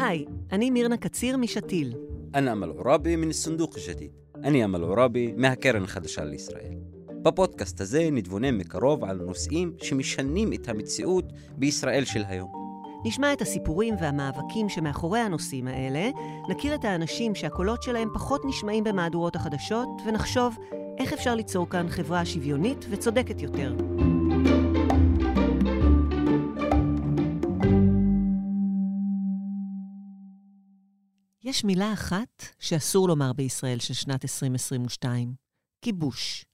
היי, אני מירנה קציר משתיל. אני אמל עוראבי מן הסנדוק השתיל. אני אמל עוראבי מהקרן החדשה לישראל. בפודקאסט הזה נתבונן מקרוב על נושאים שמשנים את המציאות בישראל של היום. נשמע את הסיפורים והמאבקים שמאחורי הנושאים האלה, נכיר את האנשים שהקולות שלהם פחות נשמעים במהדורות החדשות, ונחשוב איך אפשר ליצור כאן חברה שוויונית וצודקת יותר. יש מילה אחת שאסור לומר בישראל של שנת 2022, כיבוש.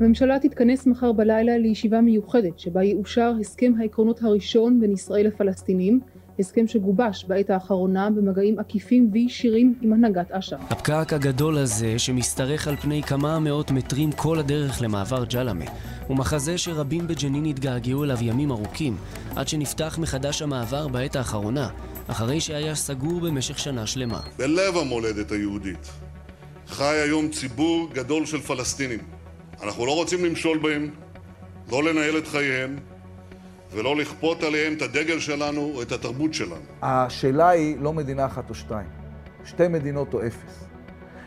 הממשלה תתכנס מחר בלילה לישיבה מיוחדת שבה יאושר הסכם העקרונות הראשון בין ישראל לפלסטינים, הסכם שגובש בעת האחרונה במגעים עקיפים וישירים עם הנהגת אש"ף. הפקק הגדול הזה, שמשתרך על פני כמה מאות מטרים כל הדרך למעבר ג'למה, הוא מחזה שרבים בג'נין התגעגעו אליו ימים ארוכים, עד שנפתח מחדש המעבר בעת האחרונה, אחרי שהיה סגור במשך שנה שלמה. בלב המולדת היהודית חי היום ציבור גדול של פלסטינים. אנחנו לא רוצים למשול בהם, לא לנהל את חייהם, ולא לכפות עליהם את הדגל שלנו או את התרבות שלנו. השאלה היא לא מדינה אחת או שתיים, שתי מדינות או אפס.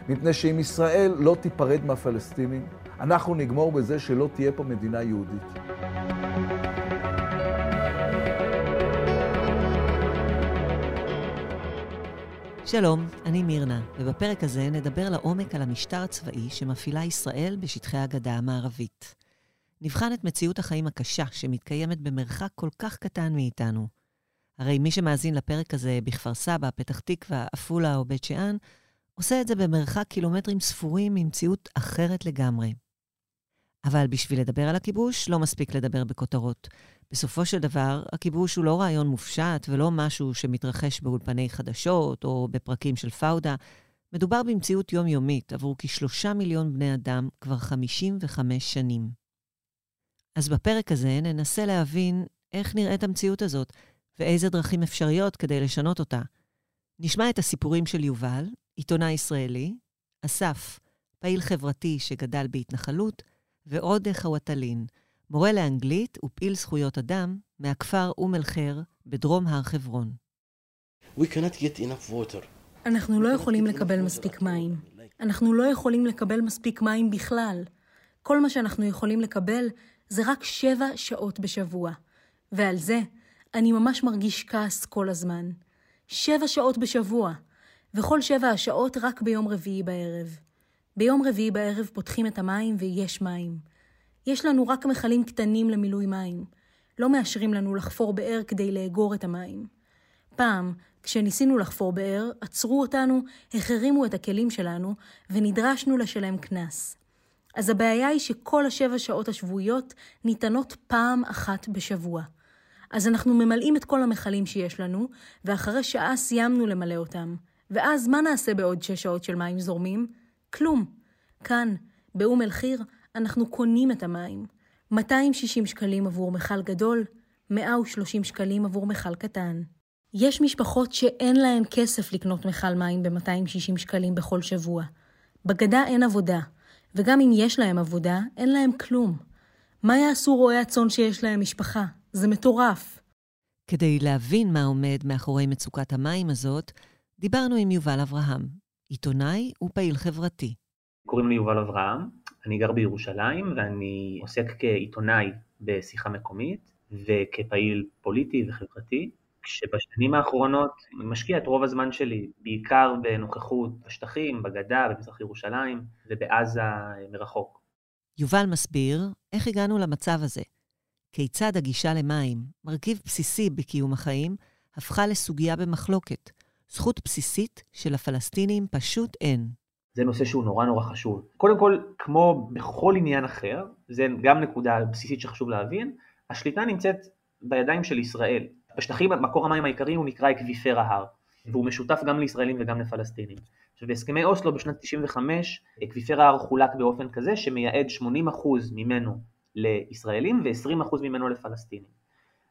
מפני שאם ישראל לא תיפרד מהפלסטינים, אנחנו נגמור בזה שלא תהיה פה מדינה יהודית. שלום, אני מירנה, ובפרק הזה נדבר לעומק על המשטר הצבאי שמפעילה ישראל בשטחי הגדה המערבית. נבחן את מציאות החיים הקשה שמתקיימת במרחק כל כך קטן מאיתנו. הרי מי שמאזין לפרק הזה בכפר סבא, פתח תקווה, עפולה או בית שאן, עושה את זה במרחק קילומטרים ספורים ממציאות אחרת לגמרי. אבל בשביל לדבר על הכיבוש, לא מספיק לדבר בכותרות. בסופו של דבר, הכיבוש הוא לא רעיון מופשט ולא משהו שמתרחש באולפני חדשות או בפרקים של פאודה. מדובר במציאות יומיומית עבור כשלושה מיליון בני אדם כבר 55 שנים. אז בפרק הזה ננסה להבין איך נראית המציאות הזאת ואיזה דרכים אפשריות כדי לשנות אותה. נשמע את הסיפורים של יובל, עיתונאי ישראלי, אסף, פעיל חברתי שגדל בהתנחלות, ועוד חוואטלין, מורה לאנגלית ופעיל זכויות אדם מהכפר אום אל-חיר בדרום הר חברון. אנחנו לא יכולים לקבל מספיק מים. אנחנו לא יכולים לקבל מספיק מים בכלל. כל מה שאנחנו יכולים לקבל זה רק שבע שעות בשבוע. ועל זה אני ממש מרגיש כעס כל הזמן. שבע שעות בשבוע, וכל שבע השעות רק ביום רביעי בערב. ביום רביעי בערב פותחים את המים ויש מים. יש לנו רק מכלים קטנים למילוי מים. לא מאשרים לנו לחפור באר כדי לאגור את המים. פעם, כשניסינו לחפור באר, עצרו אותנו, החרימו את הכלים שלנו, ונדרשנו לשלם קנס. אז הבעיה היא שכל השבע שעות השבועיות ניתנות פעם אחת בשבוע. אז אנחנו ממלאים את כל המכלים שיש לנו, ואחרי שעה סיימנו למלא אותם. ואז מה נעשה בעוד שש שעות של מים זורמים? כלום. כאן, באום אל-חיר, אנחנו קונים את המים. 260 שקלים עבור מכל גדול, 130 שקלים עבור מכל קטן. יש משפחות שאין להן כסף לקנות מכל מים ב-260 שקלים בכל שבוע. בגדה אין עבודה, וגם אם יש להם עבודה, אין להם כלום. מה יעשו רועי הצאן שיש להם משפחה? זה מטורף. כדי להבין מה עומד מאחורי מצוקת המים הזאת, דיברנו עם יובל אברהם, עיתונאי ופעיל חברתי. קוראים לי יובל אברהם, אני גר בירושלים ואני עוסק כעיתונאי בשיחה מקומית וכפעיל פוליטי וחברתי, כשבשנים האחרונות אני משקיע את רוב הזמן שלי בעיקר בנוכחות בשטחים, בגדה, במזרח ירושלים ובעזה מרחוק. יובל מסביר איך הגענו למצב הזה. כיצד הגישה למים, מרכיב בסיסי בקיום החיים, הפכה לסוגיה במחלוקת, זכות בסיסית שלפלסטינים פשוט אין. זה נושא שהוא נורא נורא חשוב. קודם כל, כמו בכל עניין אחר, זה גם נקודה בסיסית שחשוב להבין, השליטה נמצאת בידיים של ישראל. בשטחים מקור המים העיקרי הוא נקרא אקוויפר ההר, והוא משותף גם לישראלים וגם לפלסטינים. עכשיו בהסכמי אוסלו בשנת 95, אקוויפר ההר חולק באופן כזה שמייעד 80% ממנו לישראלים ו-20% ממנו לפלסטינים.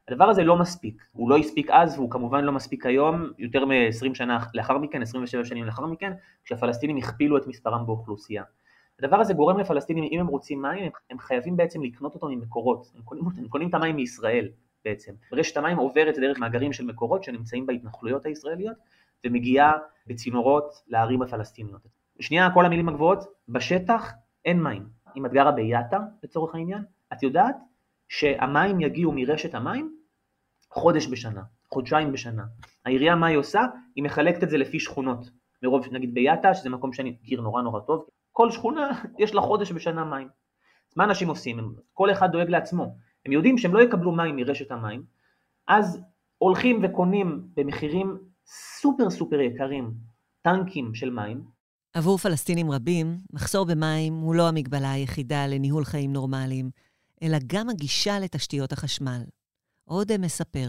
הדבר הזה לא מספיק, הוא לא הספיק אז והוא כמובן לא מספיק היום, יותר מ-20 שנה לאחר מכן, 27 שנים לאחר מכן, כשהפלסטינים הכפילו את מספרם באוכלוסייה. הדבר הזה גורם לפלסטינים, אם הם רוצים מים, הם חייבים בעצם לקנות אותו ממקורות, הם קונים, הם קונים את המים מישראל, בעצם. רשת המים עוברת דרך מאגרים של מקורות שנמצאים בהתנחלויות הישראליות ומגיעה בצינורות לערים הפלסטיניות. שנייה, כל המילים הגבוהות, בשטח אין מים. אם את גרה ביאטה, לצורך העניין, את יודעת שהמים יגיעו מרשת המים חודש בשנה, חודשיים בשנה. העירייה מה היא עושה? היא מחלקת את זה לפי שכונות. מרוב, נגיד ביאטה, שזה מקום שאני מכיר נורא נורא טוב, כל שכונה יש לה חודש בשנה מים. אז מה אנשים עושים? כל אחד דואג לעצמו. הם יודעים שהם לא יקבלו מים מרשת המים, אז הולכים וקונים במחירים סופר סופר יקרים טנקים של מים. עבור פלסטינים רבים, מחסור במים הוא לא המגבלה היחידה לניהול חיים נורמליים, אלא גם הגישה לתשתיות החשמל. עוד מספר.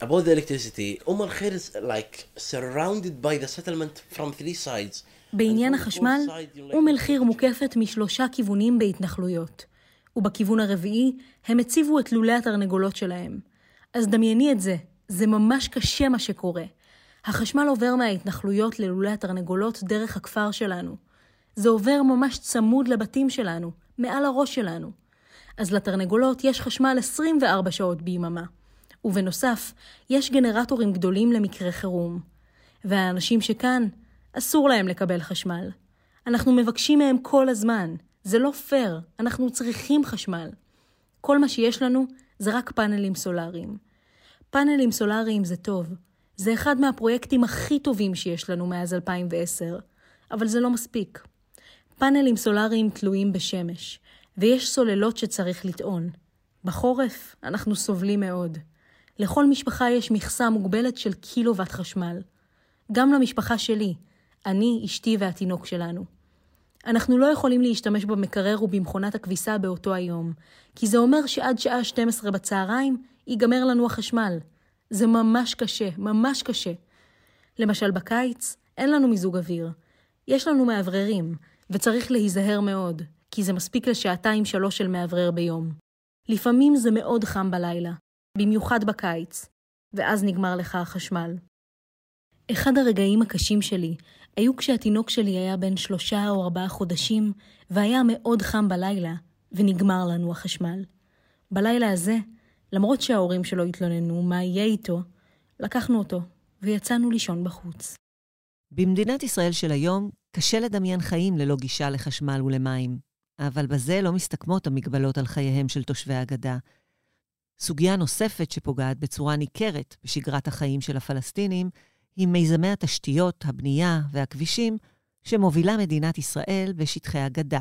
About the electricity, Umm al-Khair is like surrounded by the settlement from three sides. בעניין החשמל, אום אל-חיר מוקפת משלושה כיוונים בהתנחלויות. ובכיוון הרביעי, הם הציבו את לולי התרנגולות שלהם. אז דמייני את זה, זה ממש קשה מה שקורה. החשמל עובר מההתנחלויות ללולי התרנגולות דרך הכפר שלנו. זה עובר ממש צמוד לבתים שלנו, מעל הראש שלנו. אז לתרנגולות יש חשמל 24 שעות ביממה. ובנוסף, יש גנרטורים גדולים למקרה חירום. והאנשים שכאן, אסור להם לקבל חשמל. אנחנו מבקשים מהם כל הזמן. זה לא פייר, אנחנו צריכים חשמל. כל מה שיש לנו זה רק פאנלים סולאריים. פאנלים סולאריים זה טוב. זה אחד מהפרויקטים הכי טובים שיש לנו מאז 2010, אבל זה לא מספיק. פאנלים סולאריים תלויים בשמש, ויש סוללות שצריך לטעון. בחורף אנחנו סובלים מאוד. לכל משפחה יש מכסה מוגבלת של קילוואט חשמל. גם למשפחה שלי, אני, אשתי והתינוק שלנו. אנחנו לא יכולים להשתמש במקרר ובמכונת הכביסה באותו היום, כי זה אומר שעד שעה 12 בצהריים ייגמר לנו החשמל. זה ממש קשה, ממש קשה. למשל בקיץ, אין לנו מיזוג אוויר. יש לנו מאווררים, וצריך להיזהר מאוד, כי זה מספיק לשעתיים-שלוש של מאוורר ביום. לפעמים זה מאוד חם בלילה, במיוחד בקיץ, ואז נגמר לך החשמל. אחד הרגעים הקשים שלי היו כשהתינוק שלי היה בן שלושה או ארבעה חודשים, והיה מאוד חם בלילה, ונגמר לנו החשמל. בלילה הזה, למרות שההורים שלו התלוננו מה יהיה איתו, לקחנו אותו ויצאנו לישון בחוץ. במדינת ישראל של היום קשה לדמיין חיים ללא גישה לחשמל ולמים, אבל בזה לא מסתכמות המגבלות על חייהם של תושבי הגדה. סוגיה נוספת שפוגעת בצורה ניכרת בשגרת החיים של הפלסטינים היא מיזמי התשתיות, הבנייה והכבישים שמובילה מדינת ישראל בשטחי הגדה.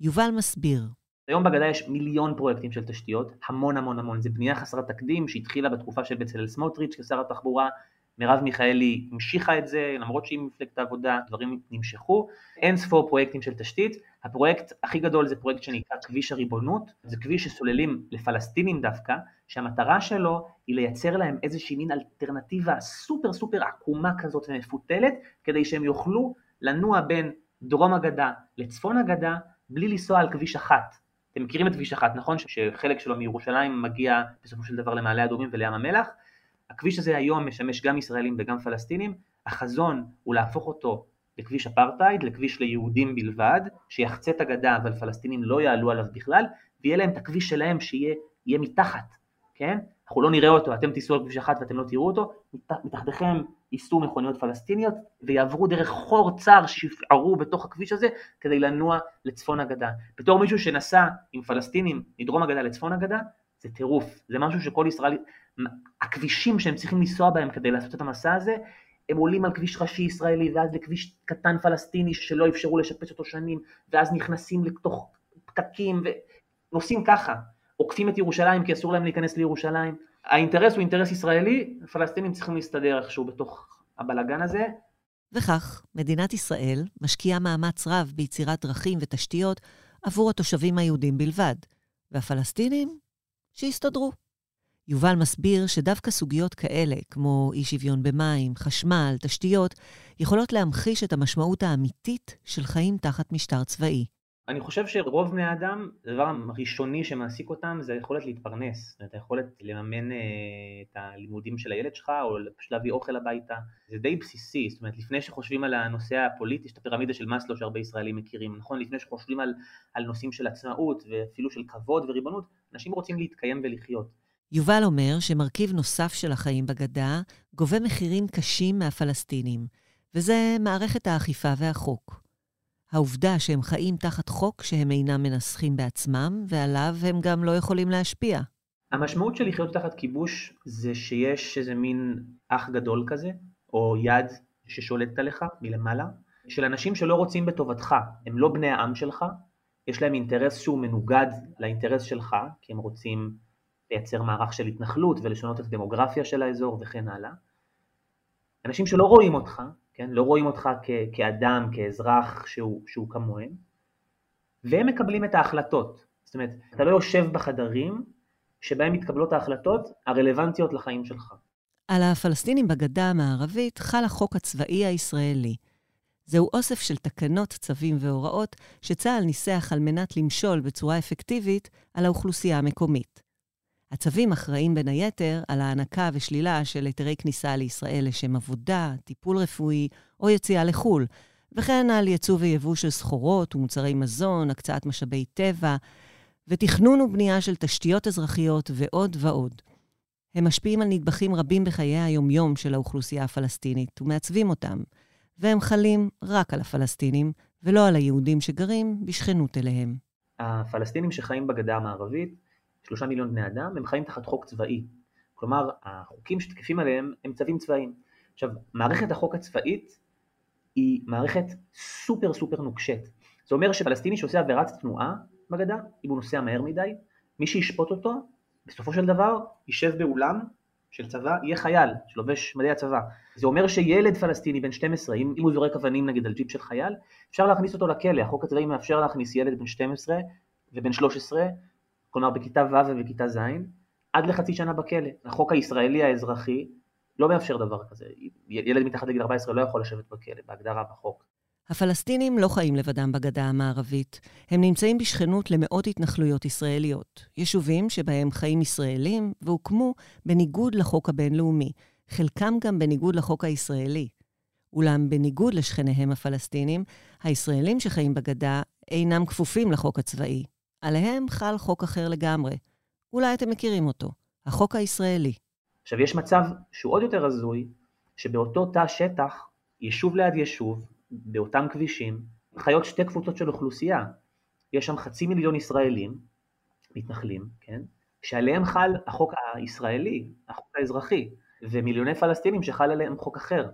יובל מסביר. היום בגדה יש מיליון פרויקטים של תשתיות, המון המון המון, זה בנייה חסרת תקדים שהתחילה בתקופה של בצלאל סמוטריץ' כשר התחבורה, מרב מיכאלי המשיכה את זה, למרות שהיא מפלגת העבודה, דברים נמשכו, אין ספור פרויקטים של תשתית, הפרויקט הכי גדול זה פרויקט שנקרא כביש הריבונות, זה כביש שסוללים לפלסטינים דווקא, שהמטרה שלו היא לייצר להם איזושהי מין אלטרנטיבה סופר סופר עקומה כזאת ומפותלת, כדי שהם יוכלו לנוע בין דרום הגדה לצפון הגדה, בלי לנסוע על כביש אחת. אתם מכירים את כביש אחת, נכון? שחלק שלו מירושלים מגיע בסופו של דבר למעלה אדומים ולים המלח. הכביש הזה היום משמש גם ישראלים וגם פלסטינים, החזון הוא להפוך אותו לכביש אפרטהייד, לכביש ליהודים בלבד, שיחצה את הגדה אבל פלסטינים לא יעלו עליו בכלל, ויהיה להם את הכביש שלהם שיהיה מתחת, כן? אנחנו לא נראה אותו, אתם תיסעו על כביש אחת ואתם לא תראו אותו, מתחתיכם ייסעו מכוניות פלסטיניות ויעברו דרך חור צר שיפערו בתוך הכביש הזה כדי לנוע לצפון הגדה. בתור מישהו שנסע עם פלסטינים מדרום הגדה לצפון הגדה, זה טירוף, זה משהו שכל ישראל, הכבישים שהם צריכים לנסוע בהם כדי לעשות את המסע הזה, הם עולים על כביש ראשי ישראלי ואז לכביש קטן פלסטיני שלא אפשרו לשפץ אותו שנים, ואז נכנסים לתוך פקקים ונוסעים ככה, עוקפים את ירושלים כי אסור להם להיכנס לירושלים. האינטרס הוא אינטרס ישראלי, הפלסטינים צריכים להסתדר איכשהו בתוך הבלגן הזה. וכך, מדינת ישראל משקיעה מאמץ רב ביצירת דרכים ותשתיות עבור התושבים היהודים בלבד, והפלסטינים, שיסתדרו. יובל מסביר שדווקא סוגיות כאלה, כמו אי שוויון במים, חשמל, תשתיות, יכולות להמחיש את המשמעות האמיתית של חיים תחת משטר צבאי. אני חושב שרוב בני האדם, הדבר הראשוני שמעסיק אותם זה היכולת להתפרנס, את היכולת לממן אה, את הלימודים של הילד שלך או פשוט להביא אוכל הביתה, זה די בסיסי, זאת אומרת לפני שחושבים על הנושא הפוליטי, יש את הפירמידה של מאסלו שהרבה ישראלים מכירים, נכון? לפני שחושבים על, על נושאים של עצמאות ואפילו של כבוד וריבונות, אנשים רוצים להתקיים ולחיות. יובל אומר שמרכיב נוסף של החיים בגדה גובה מחירים קשים מהפלסטינים, וזה מערכת האכיפה והחוק. העובדה שהם חיים תחת חוק שהם אינם מנסחים בעצמם, ועליו הם גם לא יכולים להשפיע. המשמעות של לחיות תחת כיבוש זה שיש איזה מין אח גדול כזה, או יד ששולטת עליך מלמעלה, של אנשים שלא רוצים בטובתך, הם לא בני העם שלך, יש להם אינטרס שהוא מנוגד לאינטרס שלך, כי הם רוצים לייצר מערך של התנחלות ולשנות את הדמוגרפיה של האזור וכן הלאה. אנשים שלא רואים אותך, כן? לא רואים אותך כ- כאדם, כאזרח שהוא, שהוא כמוהם, והם מקבלים את ההחלטות. זאת אומרת, אתה לא יושב בחדרים שבהם מתקבלות ההחלטות הרלוונטיות לחיים שלך. על הפלסטינים בגדה המערבית חל החוק הצבאי הישראלי. זהו אוסף של תקנות, צווים והוראות שצה"ל ניסח על מנת למשול בצורה אפקטיבית על האוכלוסייה המקומית. הצווים אחראים בין היתר על הענקה ושלילה של היתרי כניסה לישראל לשם עבודה, טיפול רפואי או יציאה לחו"ל, וכן על ייצוא ויבוא של סחורות ומוצרי מזון, הקצאת משאבי טבע, ותכנון ובנייה של תשתיות אזרחיות ועוד ועוד. הם משפיעים על נדבכים רבים בחיי היומיום של האוכלוסייה הפלסטינית ומעצבים אותם, והם חלים רק על הפלסטינים ולא על היהודים שגרים בשכנות אליהם. הפלסטינים שחיים בגדה המערבית, שלושה מיליון בני אדם, הם חיים תחת חוק צבאי. כלומר, החוקים שתקפים עליהם הם צווים צבאיים. עכשיו, מערכת החוק הצבאית היא מערכת סופר סופר נוקשת. זה אומר שפלסטיני שעושה עבירת תנועה בגדה, אם הוא נוסע מהר מדי, מי שישפוט אותו, בסופו של דבר, יישב באולם של צבא, יהיה חייל שלובש מדי הצבא. זה אומר שילד פלסטיני בן 12, אם, אם הוא זורק אבנים נגיד על ג'יפ של חייל, אפשר להכניס אותו לכלא. החוק הצבאי מאפשר להכניס ילד בן 12 ובן 13, כלומר בכיתה ו' ובכיתה ז', עד לחצי שנה בכלא. החוק הישראלי האזרחי לא מאפשר דבר כזה. ילד מתחת לגיל 14 לא יכול לשבת בכלא, בהגדרה בחוק. הפלסטינים לא חיים לבדם בגדה המערבית. הם נמצאים בשכנות למאות התנחלויות ישראליות. יישובים שבהם חיים ישראלים והוקמו בניגוד לחוק הבינלאומי, חלקם גם בניגוד לחוק הישראלי. אולם בניגוד לשכניהם הפלסטינים, הישראלים שחיים בגדה אינם כפופים לחוק הצבאי. עליהם חל חוק אחר לגמרי. אולי אתם מכירים אותו, החוק הישראלי. עכשיו יש מצב שהוא עוד יותר הזוי, שבאותו תא שטח, יישוב ליד יישוב, באותם כבישים, חיות שתי קבוצות של אוכלוסייה. יש שם חצי מיליון ישראלים, מתנחלים, כן? שעליהם חל החוק הישראלי, החוק האזרחי, ומיליוני פלסטינים שחל עליהם חוק אחר.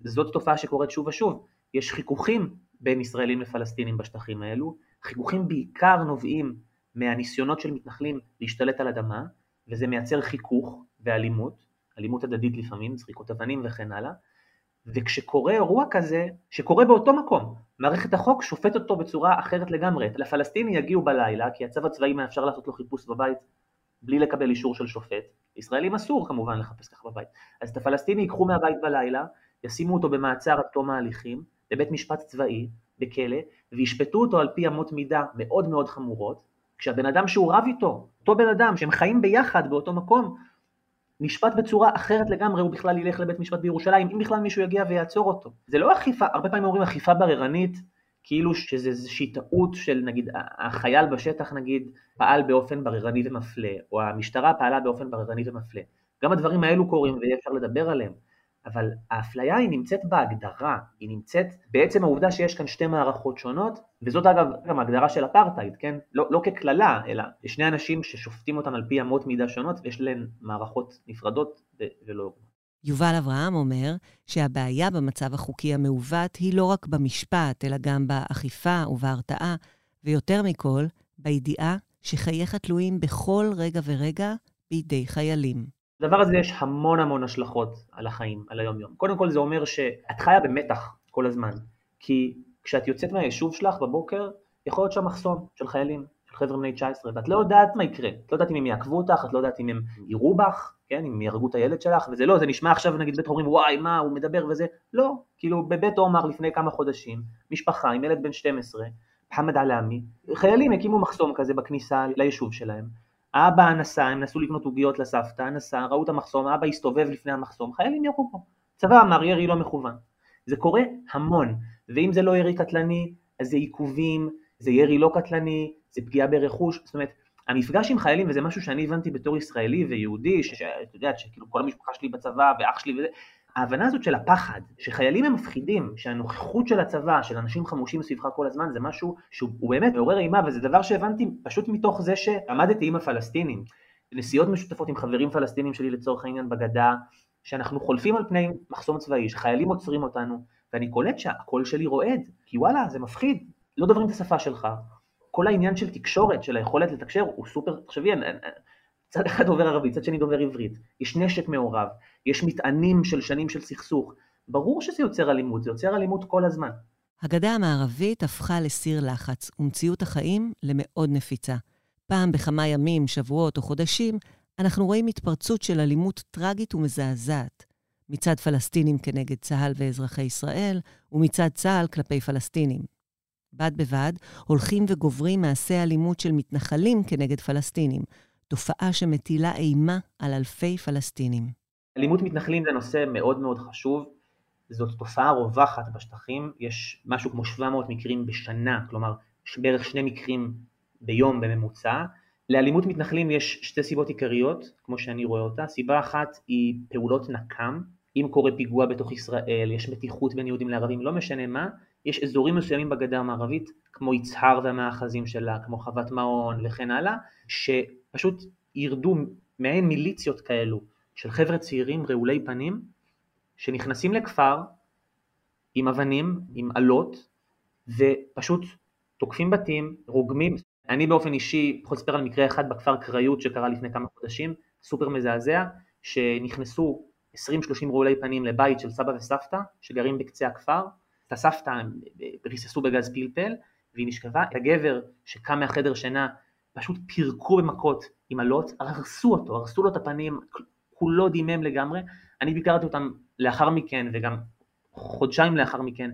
זאת תופעה שקורית שוב ושוב. יש חיכוכים בין ישראלים לפלסטינים בשטחים האלו, חיכוכים בעיקר נובעים מהניסיונות של מתנחלים להשתלט על אדמה, וזה מייצר חיכוך ואלימות, אלימות הדדית לפעמים, זריקות אבנים וכן הלאה, וכשקורה אירוע כזה, שקורה באותו מקום, מערכת החוק שופט אותו בצורה אחרת לגמרי. לפלסטיני יגיעו בלילה, כי הצו הצבאי מאפשר לעשות לו חיפוש בבית בלי לקבל אישור של שופט. לישראלים אסור כמובן לחפש ככה בבית. אז את הפלסטיני ייקחו מהבית בלילה, ישימו אותו במעצר עד תום ההליכים, בבית משפט צבאי, בכלא, וישפטו אותו על פי אמות מידה מאוד מאוד חמורות, כשהבן אדם שהוא רב איתו, אותו בן אדם שהם חיים ביחד באותו מקום, נשפט בצורה אחרת לגמרי, הוא בכלל ילך לבית משפט בירושלים, אם בכלל מישהו יגיע ויעצור אותו. זה לא אכיפה, הרבה פעמים אומרים אכיפה בררנית, כאילו שזה איזושהי טעות של נגיד החייל בשטח נגיד פעל באופן בררני ומפלה, או המשטרה פעלה באופן בררני ומפלה. גם הדברים האלו קורים ואי אפשר לדבר עליהם, אבל האפליה היא נמצאת בהגדרה, היא נמצאת בעצם העובדה שיש כאן שתי מערכות שונות, וזאת אגב גם ההגדרה של אפרטהייד, כן? לא, לא כקללה, אלא שני אנשים ששופטים אותם על פי אמות מידה שונות, ויש להם מערכות נפרדות ולא... יובל אברהם אומר שהבעיה במצב החוקי המעוות היא לא רק במשפט, אלא גם באכיפה ובהרתעה, ויותר מכל, בידיעה שחייך תלויים בכל רגע ורגע בידי חיילים. לדבר הזה יש המון המון השלכות על החיים, על היום-יום. קודם כל זה אומר שאת חיה במתח כל הזמן, כי כשאת יוצאת מהיישוב שלך בבוקר, יכול להיות שם מחסום של חיילים, של חבר'ה בני 19, ואת לא יודעת מה יקרה, את לא יודעת אם הם יעקבו אותך, את לא יודעת אם הם יירו בך, כן, אם יהרגו את הילד שלך, וזה לא, זה נשמע עכשיו נגיד בית הורים, וואי, מה, הוא מדבר וזה, לא, כאילו בבית עומר לפני כמה חודשים, משפחה עם ילד בן 12, מוחמד עלמי, חיילים הקימו מחסום כזה בכניסה ליישוב שלהם, אבא נסע, הם נסו לקנות עוגיות לסבתא, נסע, ראו את המחסום, אבא הסתובב לפני המחסום, חיילים ירו פה. צבא אמר ירי לא מכוון. זה קורה המון, ואם זה לא ירי קטלני, אז זה עיכובים, זה ירי לא קטלני, זה פגיעה ברכוש, זאת אומרת, המפגש עם חיילים, וזה משהו שאני הבנתי בתור ישראלי ויהודי, שאת יודעת, שכאילו כל המשפחה שלי בצבא ואח שלי וזה, ההבנה הזאת של הפחד, שחיילים הם מפחידים, שהנוכחות של הצבא, של אנשים חמושים סביבך כל הזמן, זה משהו שהוא באמת מעורר אימה, וזה דבר שהבנתי פשוט מתוך זה שעמדתי עם הפלסטינים. נסיעות משותפות עם חברים פלסטינים שלי לצורך העניין בגדה, שאנחנו חולפים על פני מחסום צבאי, שחיילים עוצרים אותנו, ואני קולט שהקול שלי רועד, כי וואלה, זה מפחיד, לא דוברים את השפה שלך. כל העניין של תקשורת, של היכולת לתקשר, הוא סופר, תחשבי, צד אחד דובר ערבית, צד שני דובר עברית, יש נשק מעורב, יש מטענים של שנים של סכסוך. ברור שזה יוצר אלימות, זה יוצר אלימות כל הזמן. הגדה המערבית הפכה לסיר לחץ, ומציאות החיים למאוד נפיצה. פעם בכמה ימים, שבועות או חודשים, אנחנו רואים התפרצות של אלימות טרגית ומזעזעת. מצד פלסטינים כנגד צה"ל ואזרחי ישראל, ומצד צה"ל כלפי פלסטינים. בד בבד, הולכים וגוברים מעשי אלימות של מתנחלים כנגד פלסטינים, תופעה שמטילה אימה על אלפי פלסטינים. אלימות מתנחלים זה נושא מאוד מאוד חשוב. זאת תופעה רווחת בשטחים, יש משהו כמו 700 מקרים בשנה, כלומר בערך שני מקרים ביום בממוצע. לאלימות מתנחלים יש שתי סיבות עיקריות, כמו שאני רואה אותה. סיבה אחת היא פעולות נקם. אם קורה פיגוע בתוך ישראל, יש מתיחות בין יהודים לערבים, לא משנה מה, יש אזורים מסוימים בגדה המערבית, כמו יצהר והמאחזים שלה, כמו חוות מעון וכן הלאה, שפשוט ירדו מעין מיליציות כאלו של חבר'ה צעירים רעולי פנים, שנכנסים לכפר עם אבנים, עם אלות, ופשוט תוקפים בתים, רוגמים. אני באופן אישי יכול לספר על מקרה אחד בכפר קריות שקרה לפני כמה חודשים, סופר מזעזע, שנכנסו 20-30 רעולי פנים לבית של סבא וסבתא שגרים בקצה הכפר, את הסבתא ריססו בגז פלפל והיא נשכבה, את הגבר שקם מהחדר שינה פשוט פירקו במכות עם אלות, הרסו אותו, הרסו לו את הפנים, כולו דימם לגמרי, אני ביקרתי אותם לאחר מכן וגם חודשיים לאחר מכן,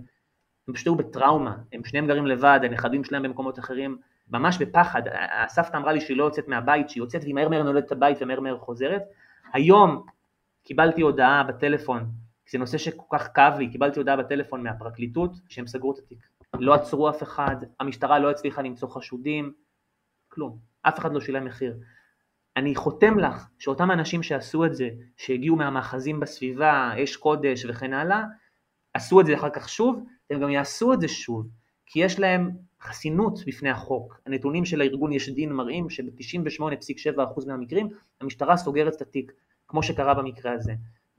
הם פשוט היו בטראומה, הם שניהם גרים לבד, הנכדים שלהם במקומות אחרים, ממש בפחד, הסבתא אמרה לי שהיא לא יוצאת מהבית, שהיא יוצאת והיא מהר מהר נולדת את הבית ומהר מהר חוזרת, היום קיבלתי הודעה בטלפון, זה נושא שכל כך כאב לי, קיבלתי הודעה בטלפון מהפרקליטות שהם סגרו את התיק. לא עצרו אף אחד, המשטרה לא הצליחה למצוא חשודים, כלום, אף אחד לא שילם מחיר. אני חותם לך שאותם אנשים שעשו את זה, שהגיעו מהמאחזים בסביבה, אש קודש וכן הלאה, עשו את זה אחר כך שוב, הם גם יעשו את זה שוב, כי יש להם חסינות בפני החוק. הנתונים של הארגון יש דין מראים שב-98.7% מהמקרים המשטרה סוגרת את התיק. כמו שקרה במקרה הזה,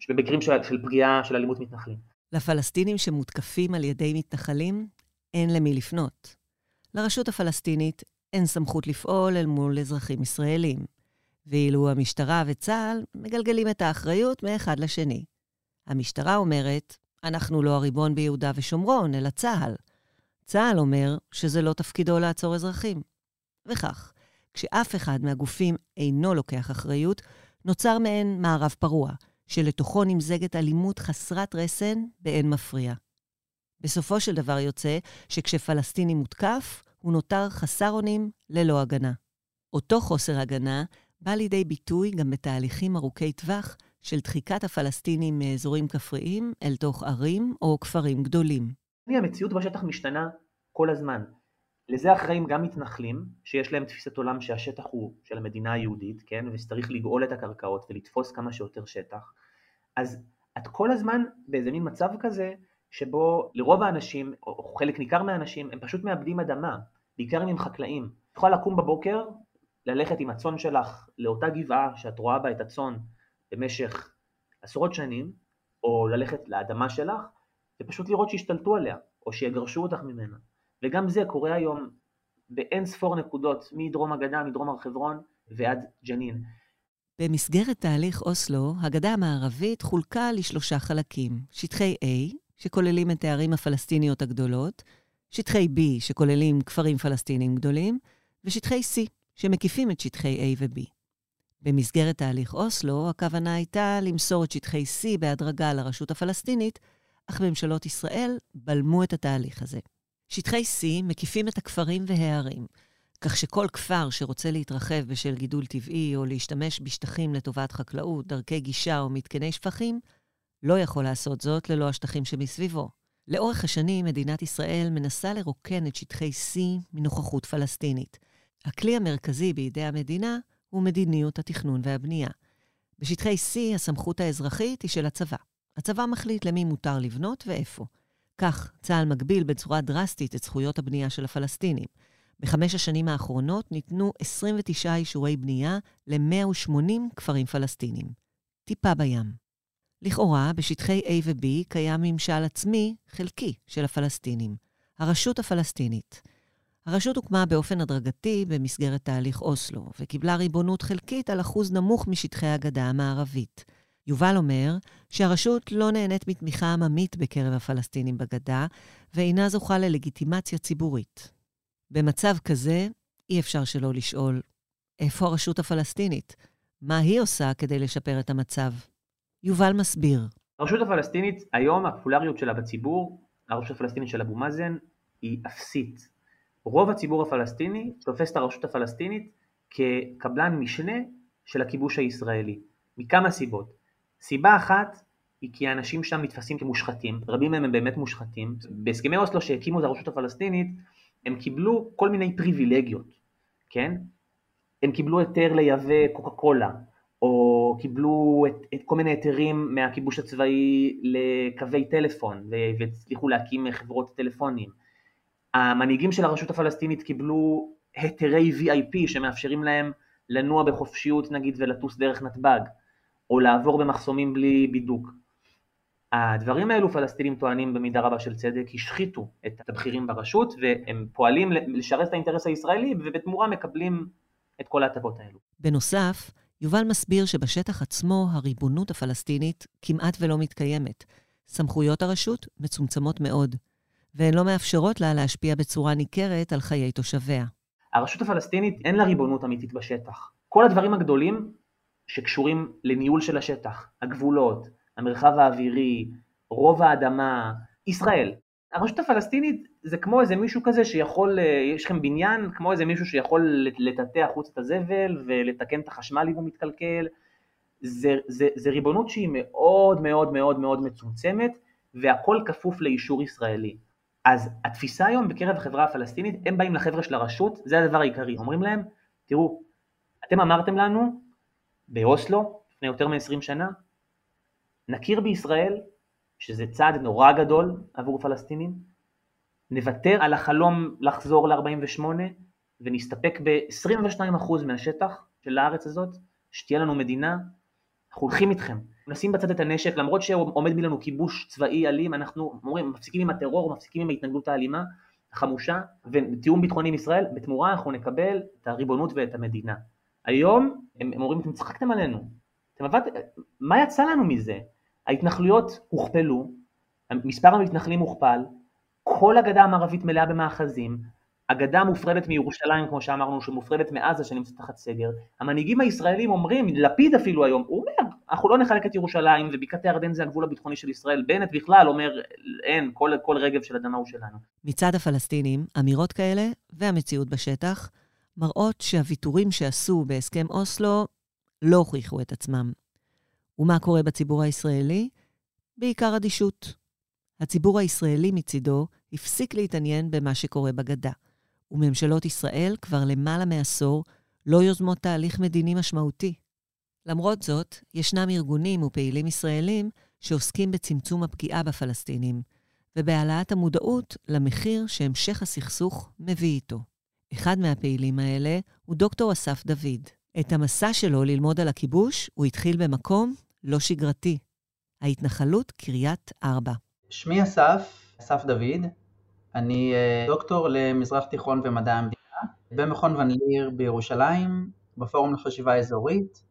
במקרים של, של פגיעה של אלימות מתנחלים. לפלסטינים שמותקפים על ידי מתנחלים, אין למי לפנות. לרשות הפלסטינית אין סמכות לפעול אל מול אזרחים ישראלים, ואילו המשטרה וצה"ל מגלגלים את האחריות מאחד לשני. המשטרה אומרת, אנחנו לא הריבון ביהודה ושומרון, אלא צה"ל. צה"ל אומר שזה לא תפקידו לעצור אזרחים. וכך, כשאף אחד מהגופים אינו לוקח אחריות, נוצר מעין מערב פרוע, שלתוכו נמזגת אלימות חסרת רסן באין מפריע. בסופו של דבר יוצא שכשפלסטיני מותקף, הוא נותר חסר אונים ללא הגנה. אותו חוסר הגנה בא לידי ביטוי גם בתהליכים ארוכי טווח של דחיקת הפלסטינים מאזורים כפריים אל תוך ערים או כפרים גדולים. המציאות בשטח משתנה כל הזמן. לזה אחראים גם מתנחלים, שיש להם תפיסת עולם שהשטח הוא של המדינה היהודית, כן, ושצריך לגאול את הקרקעות ולתפוס כמה שיותר שטח. אז את כל הזמן באיזה מין מצב כזה, שבו לרוב האנשים, או חלק ניכר מהאנשים, הם פשוט מאבדים אדמה, בעיקר אם הם חקלאים. את יכולה לקום בבוקר, ללכת עם הצאן שלך לאותה גבעה שאת רואה בה את הצאן במשך עשרות שנים, או ללכת לאדמה שלך, ופשוט לראות שהשתלטו עליה, או שיגרשו אותך ממנה. וגם זה קורה היום באין ספור נקודות, מדרום הגדה, מדרום הר חברון ועד ג'נין. במסגרת תהליך אוסלו, הגדה המערבית חולקה לשלושה חלקים. שטחי A, שכוללים את הערים הפלסטיניות הגדולות, שטחי B, שכוללים כפרים פלסטינים גדולים, ושטחי C, שמקיפים את שטחי A ו-B. במסגרת תהליך אוסלו, הכוונה הייתה למסור את שטחי C בהדרגה לרשות הפלסטינית, אך ממשלות ישראל בלמו את התהליך הזה. שטחי C מקיפים את הכפרים והערים, כך שכל כפר שרוצה להתרחב בשל גידול טבעי או להשתמש בשטחים לטובת חקלאות, דרכי גישה או מתקני שפכים, לא יכול לעשות זאת ללא השטחים שמסביבו. לאורך השנים, מדינת ישראל מנסה לרוקן את שטחי C מנוכחות פלסטינית. הכלי המרכזי בידי המדינה הוא מדיניות התכנון והבנייה. בשטחי C הסמכות האזרחית היא של הצבא. הצבא מחליט למי מותר לבנות ואיפה. כך, צה"ל מגביל בצורה דרסטית את זכויות הבנייה של הפלסטינים. בחמש השנים האחרונות ניתנו 29 אישורי בנייה ל-180 כפרים פלסטינים. טיפה בים. לכאורה, בשטחי A ו-B קיים ממשל עצמי חלקי של הפלסטינים, הרשות הפלסטינית. הרשות הוקמה באופן הדרגתי במסגרת תהליך אוסלו, וקיבלה ריבונות חלקית על אחוז נמוך משטחי הגדה המערבית. יובל אומר שהרשות לא נהנית מתמיכה עממית בקרב הפלסטינים בגדה, ואינה זוכה ללגיטימציה ציבורית. במצב כזה, אי אפשר שלא לשאול, איפה הרשות הפלסטינית? מה היא עושה כדי לשפר את המצב? יובל מסביר. הרשות הפלסטינית, היום הפופולריות שלה בציבור, הרשות הפלסטינית של אבו מאזן, היא אפסית. רוב הציבור הפלסטיני תופס את הרשות הפלסטינית כקבלן משנה של הכיבוש הישראלי, מכמה סיבות. סיבה אחת היא כי האנשים שם נתפסים כמושחתים, רבים מהם הם באמת מושחתים. בהסכמי אוסלו שהקימו את הרשות הפלסטינית, הם קיבלו כל מיני פריבילגיות, כן? הם קיבלו היתר לייבא קוקה קולה, או קיבלו את, את כל מיני היתרים מהכיבוש הצבאי לקווי טלפון, והצליחו להקים חברות טלפונים. המנהיגים של הרשות הפלסטינית קיבלו היתרי VIP שמאפשרים להם לנוע בחופשיות נגיד ולטוס דרך נתב"ג, או לעבור במחסומים בלי בידוק. הדברים האלו פלסטינים טוענים במידה רבה של צדק השחיתו את הבכירים ברשות והם פועלים לשרת את האינטרס הישראלי ובתמורה מקבלים את כל ההטבות האלו. בנוסף, יובל מסביר שבשטח עצמו הריבונות הפלסטינית כמעט ולא מתקיימת. סמכויות הרשות מצומצמות מאוד, והן לא מאפשרות לה להשפיע בצורה ניכרת על חיי תושביה. הרשות הפלסטינית אין לה ריבונות אמיתית בשטח. כל הדברים הגדולים שקשורים לניהול של השטח, הגבולות, המרחב האווירי, רוב האדמה, ישראל. הרשות הפלסטינית זה כמו איזה מישהו כזה שיכול, אה, יש לכם בניין, כמו איזה מישהו שיכול לטאטא החוץ את הזבל ולתקן את החשמל אם הוא מתקלקל. זה, זה, זה ריבונות שהיא מאוד מאוד מאוד מאוד מצומצמת והכל כפוף לאישור ישראלי. אז התפיסה היום בקרב החברה הפלסטינית, הם באים לחבר'ה של הרשות, זה הדבר העיקרי, אומרים להם, תראו, אתם אמרתם לנו באוסלו, לפני יותר מ-20 שנה, נכיר בישראל, שזה צעד נורא גדול עבור פלסטינים, נוותר על החלום לחזור ל-48 ונסתפק ב-22% מהשטח של הארץ הזאת, שתהיה לנו מדינה, אנחנו הולכים איתכם. נשים בצד את הנשק, למרות שעומד מלנו כיבוש צבאי אלים, אנחנו אומרים, מפסיקים עם הטרור, מפסיקים עם ההתנגדות האלימה, החמושה, ותיאום ביטחוני עם ישראל, בתמורה אנחנו נקבל את הריבונות ואת המדינה. היום הם, הם אומרים, אתם צחקתם עלינו, אתם עבד, מה יצא לנו מזה? ההתנחלויות הוכפלו, מספר המתנחלים הוכפל, כל הגדה המערבית מלאה במאחזים, הגדה מופרדת מירושלים, כמו שאמרנו, שמופרדת מעזה שנמצאת תחת סגר. המנהיגים הישראלים אומרים, לפיד אפילו היום, הוא אומר, אנחנו לא נחלק את ירושלים ובקעת הירדן זה הגבול הביטחוני של ישראל. בנט בכלל אומר, אין, כל, כל רגב של אדמה הוא שלנו. מצד הפלסטינים, אמירות כאלה והמציאות בשטח מראות שהוויתורים שעשו בהסכם אוסלו לא הוכיחו את עצמם. ומה קורה בציבור הישראלי? בעיקר אדישות. הציבור הישראלי מצידו הפסיק להתעניין במה שקורה בגדה, וממשלות ישראל כבר למעלה מעשור לא יוזמות תהליך מדיני משמעותי. למרות זאת, ישנם ארגונים ופעילים ישראלים שעוסקים בצמצום הפגיעה בפלסטינים, ובהעלאת המודעות למחיר שהמשך הסכסוך מביא איתו. אחד מהפעילים האלה הוא דוקטור אסף דוד. את המסע שלו ללמוד על הכיבוש הוא התחיל במקום לא שגרתי, ההתנחלות קריית ארבע. שמי אסף, אסף דוד, אני אה, דוקטור למזרח תיכון ומדע המדינה במכון ון ליר בירושלים, בפורום לחשיבה אזורית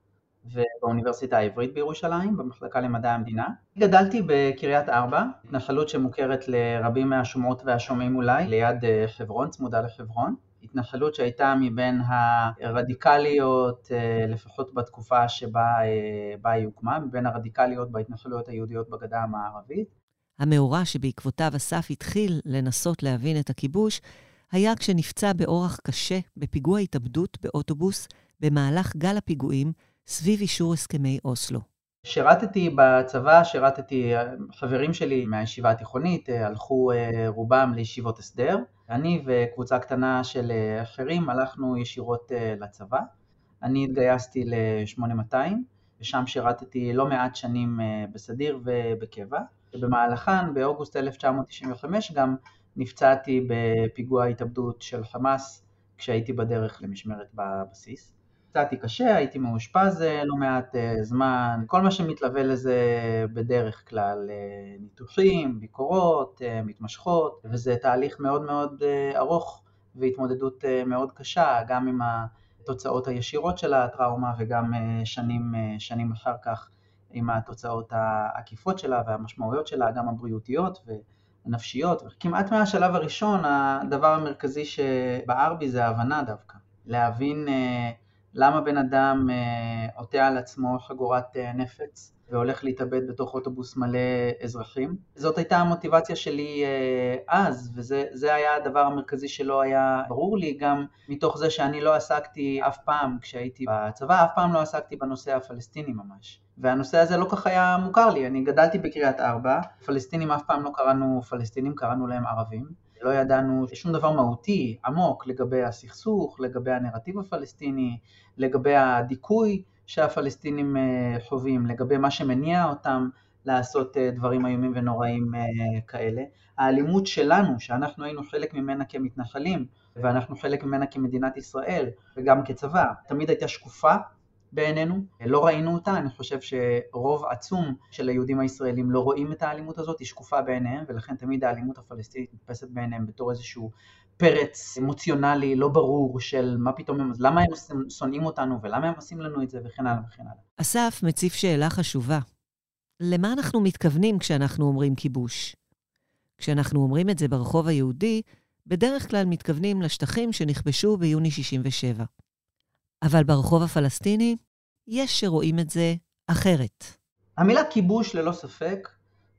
ובאוניברסיטה העברית בירושלים, במחלקה למדע המדינה. גדלתי בקריית ארבע, התנחלות שמוכרת לרבים מהשומעות והשומעים אולי, ליד אה, חברון, צמודה לחברון. התנחלות שהייתה מבין הרדיקליות, אה, לפחות בתקופה שבה בה היא הוקמה, מבין הרדיקליות בהתנחלויות היהודיות בגדה המערבית. המאורע שבעקבותיו אסף התחיל לנסות להבין את הכיבוש, היה כשנפצע באורח קשה בפיגוע התאבדות באוטובוס במהלך גל הפיגועים סביב אישור הסכמי אוסלו. שירתתי בצבא, שירתתי, חברים שלי מהישיבה התיכונית, הלכו רובם לישיבות הסדר. אני וקבוצה קטנה של אחרים הלכנו ישירות לצבא. אני התגייסתי ל-8200, ושם שירתתי לא מעט שנים בסדיר ובקבע. ובמהלכן, באוגוסט 1995 גם נפצעתי בפיגוע התאבדות של חמאס כשהייתי בדרך למשמרת בבסיס. נפצעתי קשה, הייתי מאושפז אה, לא מעט אה, זמן, כל מה שמתלווה לזה בדרך כלל, אה, ניתוחים, ביקורות, מתמשכות, וזה תהליך מאוד מאוד ארוך והתמודדות מאוד קשה, גם עם התוצאות הישירות של הטראומה וגם שנים, שנים אחר כך עם התוצאות העקיפות שלה והמשמעויות שלה, גם הבריאותיות והנפשיות. כמעט מהשלב הראשון, הדבר המרכזי שבער בי זה ההבנה דווקא. להבין למה בן אדם אה, עוטה על עצמו חגורת אה, נפץ והולך להתאבד בתוך אוטובוס מלא אזרחים. זאת הייתה המוטיבציה שלי אה, אז, וזה היה הדבר המרכזי שלא היה ברור לי, גם מתוך זה שאני לא עסקתי אף פעם כשהייתי בצבא, אף פעם לא עסקתי בנושא הפלסטיני ממש. והנושא הזה לא כך היה מוכר לי, אני גדלתי בקריית ארבע, פלסטינים אף פעם לא קראנו פלסטינים, קראנו להם ערבים. לא ידענו שום דבר מהותי, עמוק, לגבי הסכסוך, לגבי הנרטיב הפלסטיני, לגבי הדיכוי שהפלסטינים אה, חווים, לגבי מה שמניע אותם לעשות אה, דברים איומים ונוראים אה, כאלה. האלימות שלנו, שאנחנו היינו חלק ממנה כמתנחלים, ואנחנו חלק ממנה כמדינת ישראל, וגם כצבא, תמיד הייתה שקופה בעינינו, לא ראינו אותה, אני חושב שרוב עצום של היהודים הישראלים לא רואים את האלימות הזאת, היא שקופה בעיניהם, ולכן תמיד האלימות הפלסטינית נתפסת בעיניהם בתור איזשהו פרץ אמוציונלי לא ברור של מה פתאום הם, למה הם שונאים אותנו ולמה הם עושים לנו את זה וכן הלאה וכן הלאה. אסף מציף שאלה חשובה. למה אנחנו מתכוונים כשאנחנו אומרים כיבוש? כשאנחנו אומרים את זה ברחוב היהודי, בדרך כלל מתכוונים לשטחים שנכבשו ביוני 67'. אבל ברחוב הפלסטיני יש שרואים את זה אחרת. המילה כיבוש ללא ספק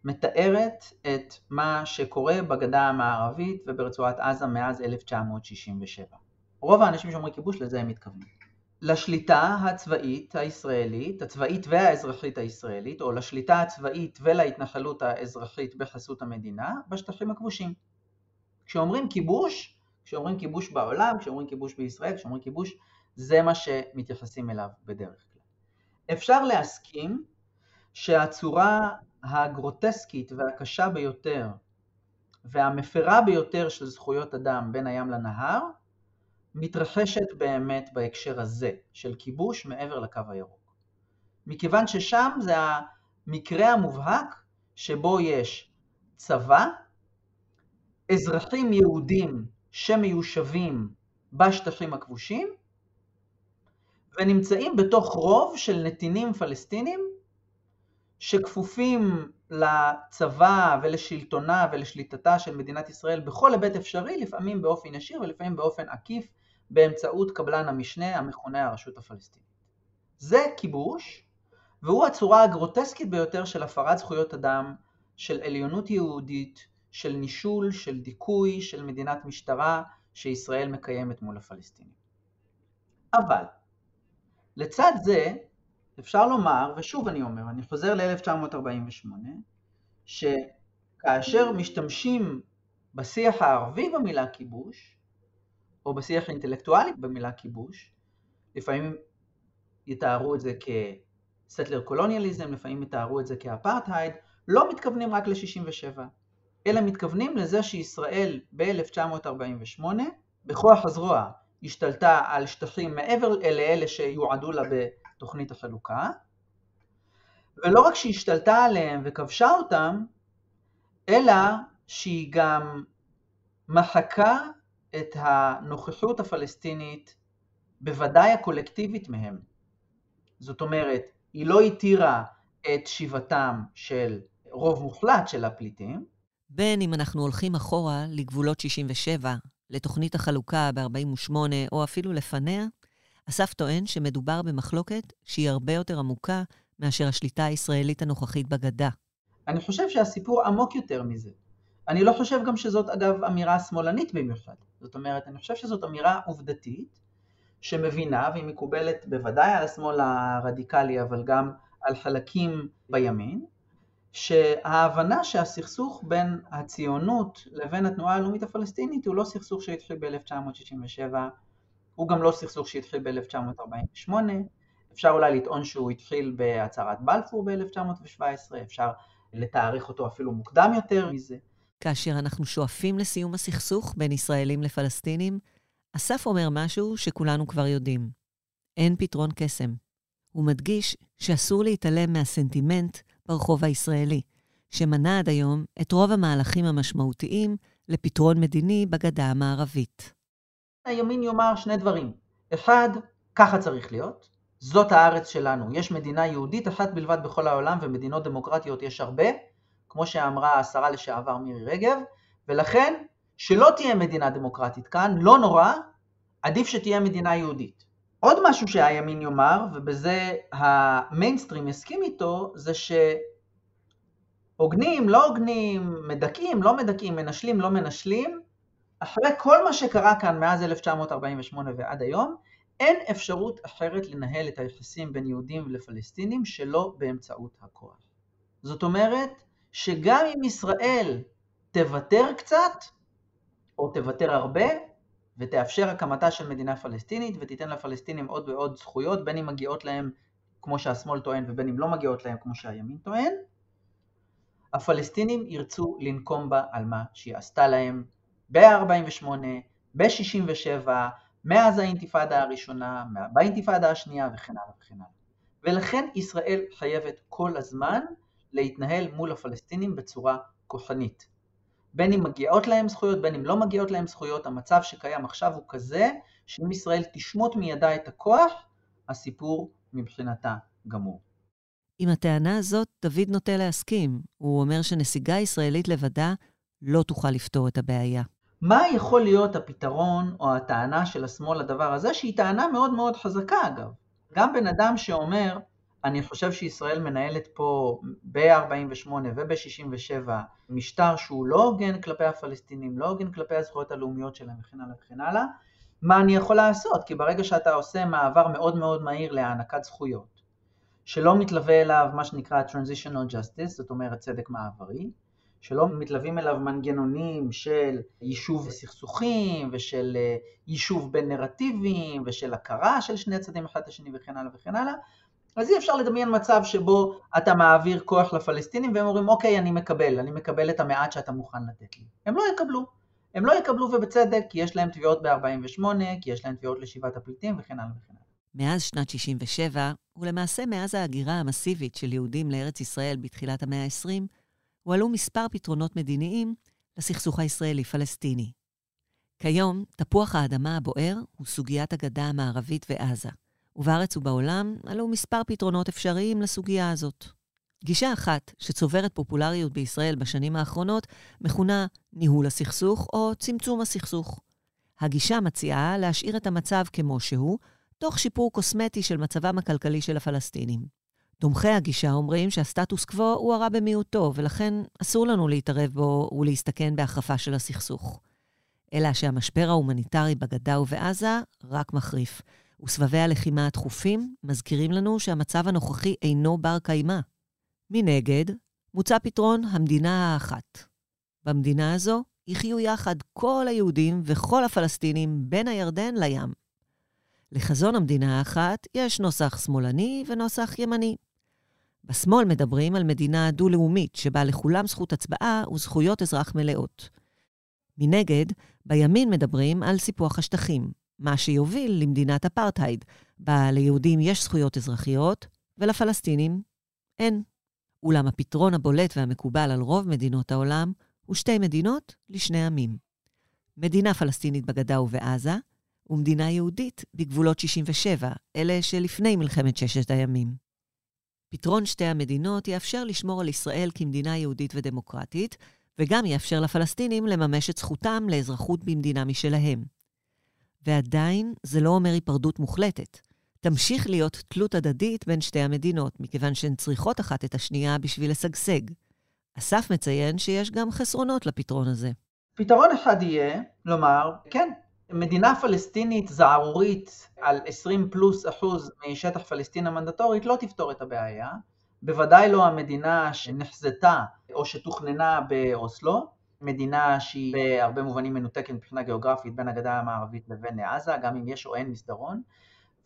מתארת את מה שקורה בגדה המערבית וברצועת עזה מאז 1967. רוב האנשים שאומרים כיבוש לזה הם מתכוונים. לשליטה הצבאית הישראלית, הצבאית והאזרחית הישראלית, או לשליטה הצבאית ולהתנחלות האזרחית בחסות המדינה, בשטחים הכבושים. כשאומרים כיבוש, כשאומרים כיבוש בעולם, כשאומרים כיבוש בישראל, כשאומרים כיבוש זה מה שמתייחסים אליו בדרך כלל. אפשר להסכים שהצורה הגרוטסקית והקשה ביותר והמפרה ביותר של זכויות אדם בין הים לנהר מתרחשת באמת בהקשר הזה של כיבוש מעבר לקו הירוק. מכיוון ששם זה המקרה המובהק שבו יש צבא, אזרחים יהודים שמיושבים בשטחים הכבושים, ונמצאים בתוך רוב של נתינים פלסטינים שכפופים לצבא ולשלטונה ולשליטתה של מדינת ישראל בכל היבט אפשרי, לפעמים באופן ישיר ולפעמים באופן עקיף באמצעות קבלן המשנה המכונה הרשות הפלסטינית. זה כיבוש, והוא הצורה הגרוטסקית ביותר של הפרת זכויות אדם, של עליונות יהודית, של נישול, של דיכוי, של מדינת משטרה שישראל מקיימת מול הפלסטינים. אבל לצד זה, אפשר לומר, ושוב אני אומר, אני חוזר ל-1948, שכאשר משתמשים בשיח הערבי במילה כיבוש, או בשיח האינטלקטואלי במילה כיבוש, לפעמים יתארו את זה כסטלר קולוניאליזם, לפעמים יתארו את זה כאפרטהייד, לא מתכוונים רק ל-67, אלא מתכוונים לזה שישראל ב-1948, בכוח הזרוע, השתלטה על שטחים מעבר לאלה שיועדו לה בתוכנית החלוקה, ולא רק שהיא השתלטה עליהם וכבשה אותם, אלא שהיא גם מחקה את הנוכחות הפלסטינית, בוודאי הקולקטיבית מהם. זאת אומרת, היא לא התירה את שיבתם של רוב מוחלט של הפליטים. בין אם אנחנו הולכים אחורה לגבולות 67, לתוכנית החלוקה ב-48 או אפילו לפניה, אסף טוען שמדובר במחלוקת שהיא הרבה יותר עמוקה מאשר השליטה הישראלית הנוכחית בגדה. אני חושב שהסיפור עמוק יותר מזה. אני לא חושב גם שזאת אגב אמירה שמאלנית במיוחד. זאת אומרת, אני חושב שזאת אמירה עובדתית שמבינה והיא מקובלת בוודאי על השמאל הרדיקלי אבל גם על חלקים בימין, שההבנה שהסכסוך בין הציונות לבין התנועה הלאומית הפלסטינית הוא לא סכסוך שהתחיל ב-1967, הוא גם לא סכסוך שהתחיל ב-1948, אפשר אולי לטעון שהוא התחיל בהצהרת בלפור ב-1917, אפשר לתארך אותו אפילו מוקדם יותר מזה. כאשר אנחנו שואפים לסיום הסכסוך בין ישראלים לפלסטינים, אסף אומר משהו שכולנו כבר יודעים. אין פתרון קסם. הוא מדגיש שאסור להתעלם מהסנטימנט ברחוב הישראלי, שמנע עד היום את רוב המהלכים המשמעותיים לפתרון מדיני בגדה המערבית. הימין יאמר שני דברים. אחד, ככה צריך להיות. זאת הארץ שלנו. יש מדינה יהודית אחת בלבד בכל העולם, ומדינות דמוקרטיות יש הרבה, כמו שאמרה השרה לשעבר מירי רגב, ולכן, שלא תהיה מדינה דמוקרטית כאן, לא נורא, עדיף שתהיה מדינה יהודית. עוד משהו שהימין יאמר, ובזה המיינסטרים יסכים איתו, זה שהוגנים, לא הוגנים, מדכאים, לא מדכאים, מנשלים, לא מנשלים, אחרי כל מה שקרה כאן מאז 1948 ועד היום, אין אפשרות אחרת לנהל את היחסים בין יהודים לפלסטינים שלא באמצעות הכוח. זאת אומרת שגם אם ישראל תוותר קצת, או תוותר הרבה, ותאפשר הקמתה של מדינה פלסטינית ותיתן לפלסטינים עוד ועוד זכויות, בין אם מגיעות להם כמו שהשמאל טוען ובין אם לא מגיעות להם כמו שהימין טוען, הפלסטינים ירצו לנקום בה על מה שהיא עשתה להם ב-48, ב-67, מאז האינתיפאדה הראשונה, באינתיפאדה השנייה וכן הלאה וכן הלאה. ולכן ישראל חייבת כל הזמן להתנהל מול הפלסטינים בצורה כוחנית. בין אם מגיעות להם זכויות, בין אם לא מגיעות להם זכויות, המצב שקיים עכשיו הוא כזה, שאם ישראל תשמוט מידה את הכוח, הסיפור מבחינתה גמור. עם הטענה הזאת, דוד נוטה להסכים. הוא אומר שנסיגה ישראלית לבדה לא תוכל לפתור את הבעיה. מה יכול להיות הפתרון או הטענה של השמאל לדבר הזה, שהיא טענה מאוד מאוד חזקה אגב. גם בן אדם שאומר, אני חושב שישראל מנהלת פה ב-48 וב-67 משטר שהוא לא הוגן כלפי הפלסטינים, לא הוגן כלפי הזכויות הלאומיות שלהם וכן הלאה וכן הלאה, מה אני יכול לעשות? כי ברגע שאתה עושה מעבר מאוד מאוד מהיר להענקת זכויות, שלא מתלווה אליו מה שנקרא Transitional Justice, זאת אומרת צדק מעברי, שלא מתלווים אליו מנגנונים של יישוב סכסוכים ושל אה, יישוב בין נרטיבים ושל הכרה של שני צדדים אחד לשני וכן הלאה וכן הלאה, אז אי אפשר לדמיין מצב שבו אתה מעביר כוח לפלסטינים והם אומרים אוקיי אני מקבל, אני מקבל את המעט שאתה מוכן לתת לי. הם לא יקבלו. הם לא יקבלו ובצדק כי יש להם תביעות ב-48, כי יש להם תביעות לשיבת הפליטים וכן הלאה וכן הלאה. מאז שנת 67, ולמעשה מאז ההגירה המסיבית של יהודים לארץ ישראל בתחילת המאה ה-20, הועלו מספר פתרונות מדיניים לסכסוך הישראלי-פלסטיני. כיום, תפוח האדמה הבוער הוא סוגיית הגדה המערבית ועזה. ובארץ ובעולם עלו מספר פתרונות אפשריים לסוגיה הזאת. גישה אחת, שצוברת פופולריות בישראל בשנים האחרונות, מכונה ניהול הסכסוך או צמצום הסכסוך. הגישה מציעה להשאיר את המצב כמו שהוא, תוך שיפור קוסמטי של מצבם הכלכלי של הפלסטינים. תומכי הגישה אומרים שהסטטוס קוו הוא הרע במיעוטו, ולכן אסור לנו להתערב בו ולהסתכן בהחרפה של הסכסוך. אלא שהמשבר ההומניטרי בגדה ובעזה רק מחריף, וסבבי הלחימה התכופים מזכירים לנו שהמצב הנוכחי אינו בר קיימא. מנגד, מוצע פתרון המדינה האחת. במדינה הזו יחיו יחד כל היהודים וכל הפלסטינים בין הירדן לים. לחזון המדינה האחת יש נוסח שמאלני ונוסח ימני. בשמאל מדברים על מדינה דו-לאומית, שבה לכולם זכות הצבעה וזכויות אזרח מלאות. מנגד, בימין מדברים על סיפוח השטחים, מה שיוביל למדינת אפרטהייד, בה ליהודים יש זכויות אזרחיות ולפלסטינים אין. אולם הפתרון הבולט והמקובל על רוב מדינות העולם הוא שתי מדינות לשני עמים. מדינה פלסטינית בגדה ובעזה, ומדינה יהודית בגבולות 67, אלה שלפני מלחמת ששת הימים. פתרון שתי המדינות יאפשר לשמור על ישראל כמדינה יהודית ודמוקרטית, וגם יאפשר לפלסטינים לממש את זכותם לאזרחות במדינה משלהם. ועדיין זה לא אומר היפרדות מוחלטת. תמשיך להיות תלות הדדית בין שתי המדינות, מכיוון שהן צריכות אחת את השנייה בשביל לשגשג. אסף מציין שיש גם חסרונות לפתרון הזה. פתרון אחד יהיה לומר, כן, מדינה פלסטינית זערורית על 20 פלוס אחוז משטח פלסטין המנדטורית לא תפתור את הבעיה, בוודאי לא המדינה שנחזתה או שתוכננה באוסלו, מדינה שהיא בהרבה מובנים מנותקת מבחינה גיאוגרפית בין הגדה המערבית לבין עזה, גם אם יש או אין מסדרון,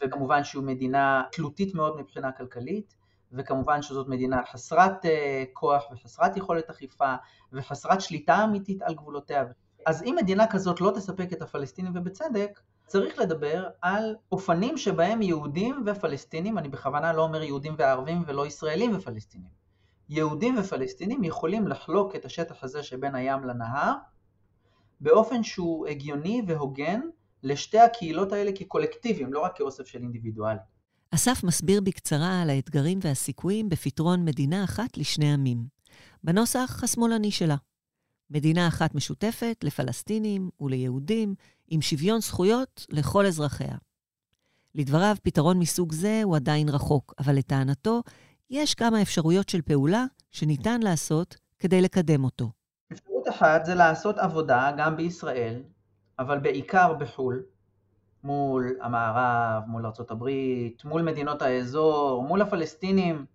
וכמובן שהיא מדינה תלותית מאוד מבחינה כלכלית, וכמובן שזאת מדינה חסרת אה, כוח וחסרת יכולת אכיפה וחסרת שליטה אמיתית על גבולותיה. אז אם מדינה כזאת לא תספק את הפלסטינים ובצדק, צריך לדבר על אופנים שבהם יהודים ופלסטינים, אני בכוונה לא אומר יהודים וערבים ולא ישראלים ופלסטינים, יהודים ופלסטינים יכולים לחלוק את השטח הזה שבין הים לנהר באופן שהוא הגיוני והוגן לשתי הקהילות האלה כקולקטיבים, לא רק כאוסף של אינדיבידואלים. אסף מסביר בקצרה על האתגרים והסיכויים בפתרון מדינה אחת לשני עמים, בנוסח השמאלני שלה. מדינה אחת משותפת לפלסטינים וליהודים, עם שוויון זכויות לכל אזרחיה. לדבריו, פתרון מסוג זה הוא עדיין רחוק, אבל לטענתו, יש כמה אפשרויות של פעולה שניתן לעשות כדי לקדם אותו. אפשרות אחת זה לעשות עבודה גם בישראל, אבל בעיקר בחו"ל, מול המערב, מול ארה"ב, מול מדינות האזור, מול הפלסטינים,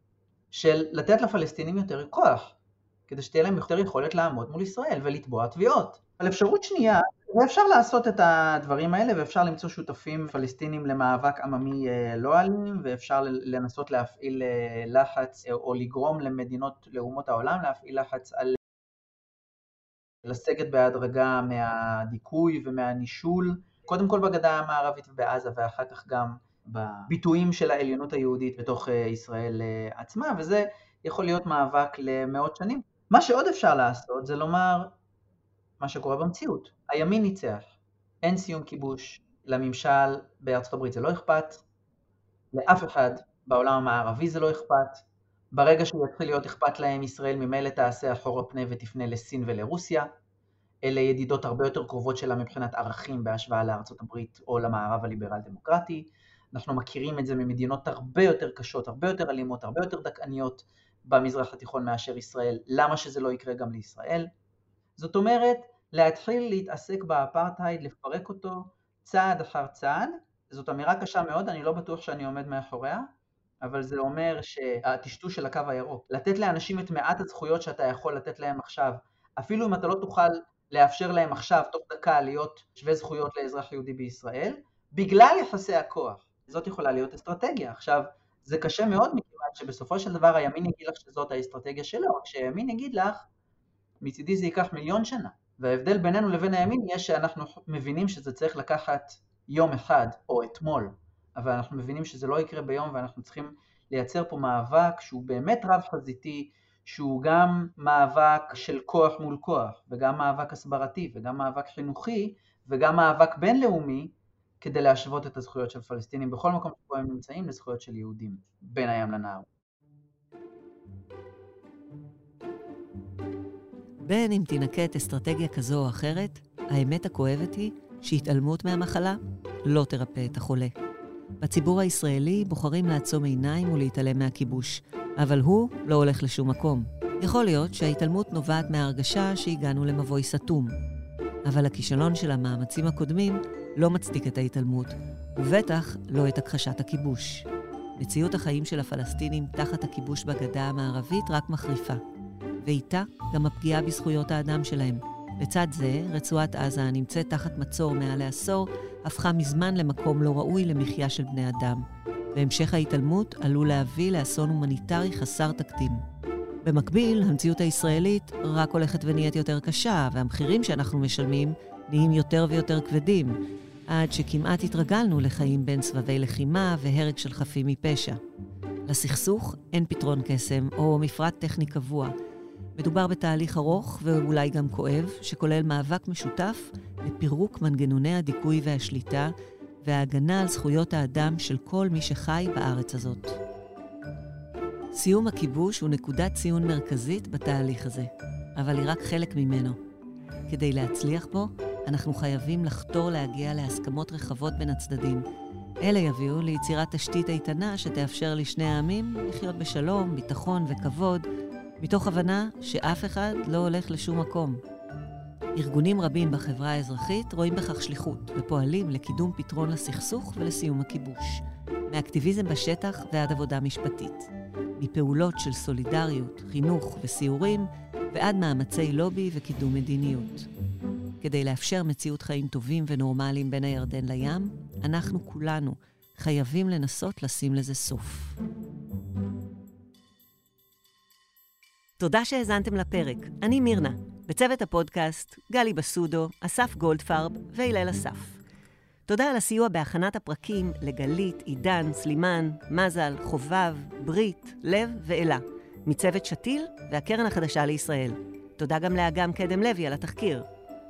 של לתת לפלסטינים יותר כוח, כדי שתהיה להם יותר יכולת לעמוד מול ישראל ולתבוע תביעות. על אפשרות שנייה, ואפשר לעשות את הדברים האלה ואפשר למצוא שותפים פלסטינים למאבק עממי אה, לא אלים ואפשר לנסות להפעיל אה, לחץ אה, או לגרום למדינות, לאומות העולם להפעיל לחץ על לסגת בהדרגה מהדיכוי ומהנישול, קודם כל בגדה המערבית ובעזה ואחר כך גם בביטויים של העליונות היהודית בתוך ישראל עצמה וזה יכול להיות מאבק למאות שנים. מה שעוד אפשר לעשות זה לומר מה שקורה במציאות. הימין ניצח, אין סיום כיבוש, לממשל בארצות הברית זה לא אכפת, לאף אחד בעולם המערבי זה לא אכפת, ברגע שהוא יתחיל להיות אכפת להם, ישראל ממילא תעשה אחורה פנה ותפנה לסין ולרוסיה, אלה ידידות הרבה יותר קרובות שלה מבחינת ערכים בהשוואה לארצות הברית או למערב הליברל דמוקרטי, אנחנו מכירים את זה ממדינות הרבה יותר קשות, הרבה יותר אלימות, הרבה יותר דכאניות במזרח התיכון מאשר ישראל, למה שזה לא יקרה גם לישראל? זאת אומרת, להתחיל להתעסק באפרטהייד, לפרק אותו צעד אחר צעד, זאת אמירה קשה מאוד, אני לא בטוח שאני עומד מאחוריה, אבל זה אומר שהטשטוש של הקו הירוק, לתת לאנשים את מעט הזכויות שאתה יכול לתת להם עכשיו, אפילו אם אתה לא תוכל לאפשר להם עכשיו, תוך דקה, להיות שווה זכויות לאזרח יהודי בישראל, בגלל יחסי הכוח. זאת יכולה להיות אסטרטגיה. עכשיו, זה קשה מאוד מכיוון שבסופו של דבר הימין יגיד לך שזאת האסטרטגיה שלו, רק שהימין יגיד לך, מצידי זה ייקח מיליון שנה. וההבדל בינינו לבין הימין יהיה שאנחנו מבינים שזה צריך לקחת יום אחד או אתמול, אבל אנחנו מבינים שזה לא יקרה ביום ואנחנו צריכים לייצר פה מאבק שהוא באמת רב חזיתי, שהוא גם מאבק של כוח מול כוח, וגם מאבק הסברתי, וגם מאבק חינוכי, וגם מאבק בינלאומי, כדי להשוות את הזכויות של פלסטינים בכל מקום שבו הם נמצאים לזכויות של יהודים, בין הים לנהר. בין אם תינקט אסטרטגיה כזו או אחרת, האמת הכואבת היא שהתעלמות מהמחלה לא תרפא את החולה. בציבור הישראלי בוחרים לעצום עיניים ולהתעלם מהכיבוש, אבל הוא לא הולך לשום מקום. יכול להיות שההתעלמות נובעת מההרגשה שהגענו למבוי סתום. אבל הכישלון של המאמצים הקודמים לא מצדיק את ההתעלמות, ובטח לא את הכחשת הכיבוש. מציאות החיים של הפלסטינים תחת הכיבוש בגדה המערבית רק מחריפה. ואיתה גם הפגיעה בזכויות האדם שלהם. לצד זה, רצועת עזה, הנמצאת תחת מצור מעל לעשור, הפכה מזמן למקום לא ראוי למחיה של בני אדם, והמשך ההתעלמות עלול להביא לאסון הומניטרי חסר תקדים. במקביל, המציאות הישראלית רק הולכת ונהיית יותר קשה, והמחירים שאנחנו משלמים נהיים יותר ויותר כבדים, עד שכמעט התרגלנו לחיים בין סבבי לחימה והרג של חפים מפשע. לסכסוך אין פתרון קסם או מפרט טכני קבוע, מדובר בתהליך ארוך ואולי גם כואב, שכולל מאבק משותף לפירוק מנגנוני הדיכוי והשליטה וההגנה על זכויות האדם של כל מי שחי בארץ הזאת. סיום הכיבוש הוא נקודת ציון מרכזית בתהליך הזה, אבל היא רק חלק ממנו. כדי להצליח בו, אנחנו חייבים לחתור להגיע להסכמות רחבות בין הצדדים. אלה יביאו ליצירת תשתית איתנה שתאפשר לשני העמים לחיות בשלום, ביטחון וכבוד, מתוך הבנה שאף אחד לא הולך לשום מקום. ארגונים רבים בחברה האזרחית רואים בכך שליחות ופועלים לקידום פתרון לסכסוך ולסיום הכיבוש. מאקטיביזם בשטח ועד עבודה משפטית. מפעולות של סולידריות, חינוך וסיורים, ועד מאמצי לובי וקידום מדיניות. כדי לאפשר מציאות חיים טובים ונורמליים בין הירדן לים, אנחנו כולנו חייבים לנסות לשים לזה סוף. תודה שהאזנתם לפרק. אני מירנה. בצוות הפודקאסט, גלי בסודו, אסף גולדפרב והלל אסף. תודה על הסיוע בהכנת הפרקים לגלית, עידן, סלימן, מזל, חובב, ברית, לב ואלה, מצוות שתיל והקרן החדשה לישראל. תודה גם לאגם קדם לוי על התחקיר.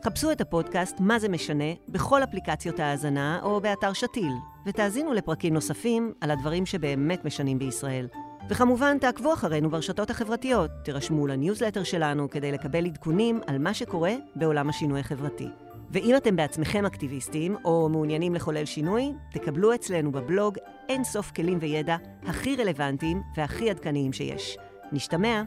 חפשו את הפודקאסט "מה זה משנה" בכל אפליקציות ההאזנה או באתר שתיל, ותאזינו לפרקים נוספים על הדברים שבאמת משנים בישראל. וכמובן, תעקבו אחרינו ברשתות החברתיות, תירשמו לניוזלטר שלנו כדי לקבל עדכונים על מה שקורה בעולם השינוי החברתי. ואם אתם בעצמכם אקטיביסטים או מעוניינים לחולל שינוי, תקבלו אצלנו בבלוג אין סוף כלים וידע הכי רלוונטיים והכי עדכניים שיש. נשתמע.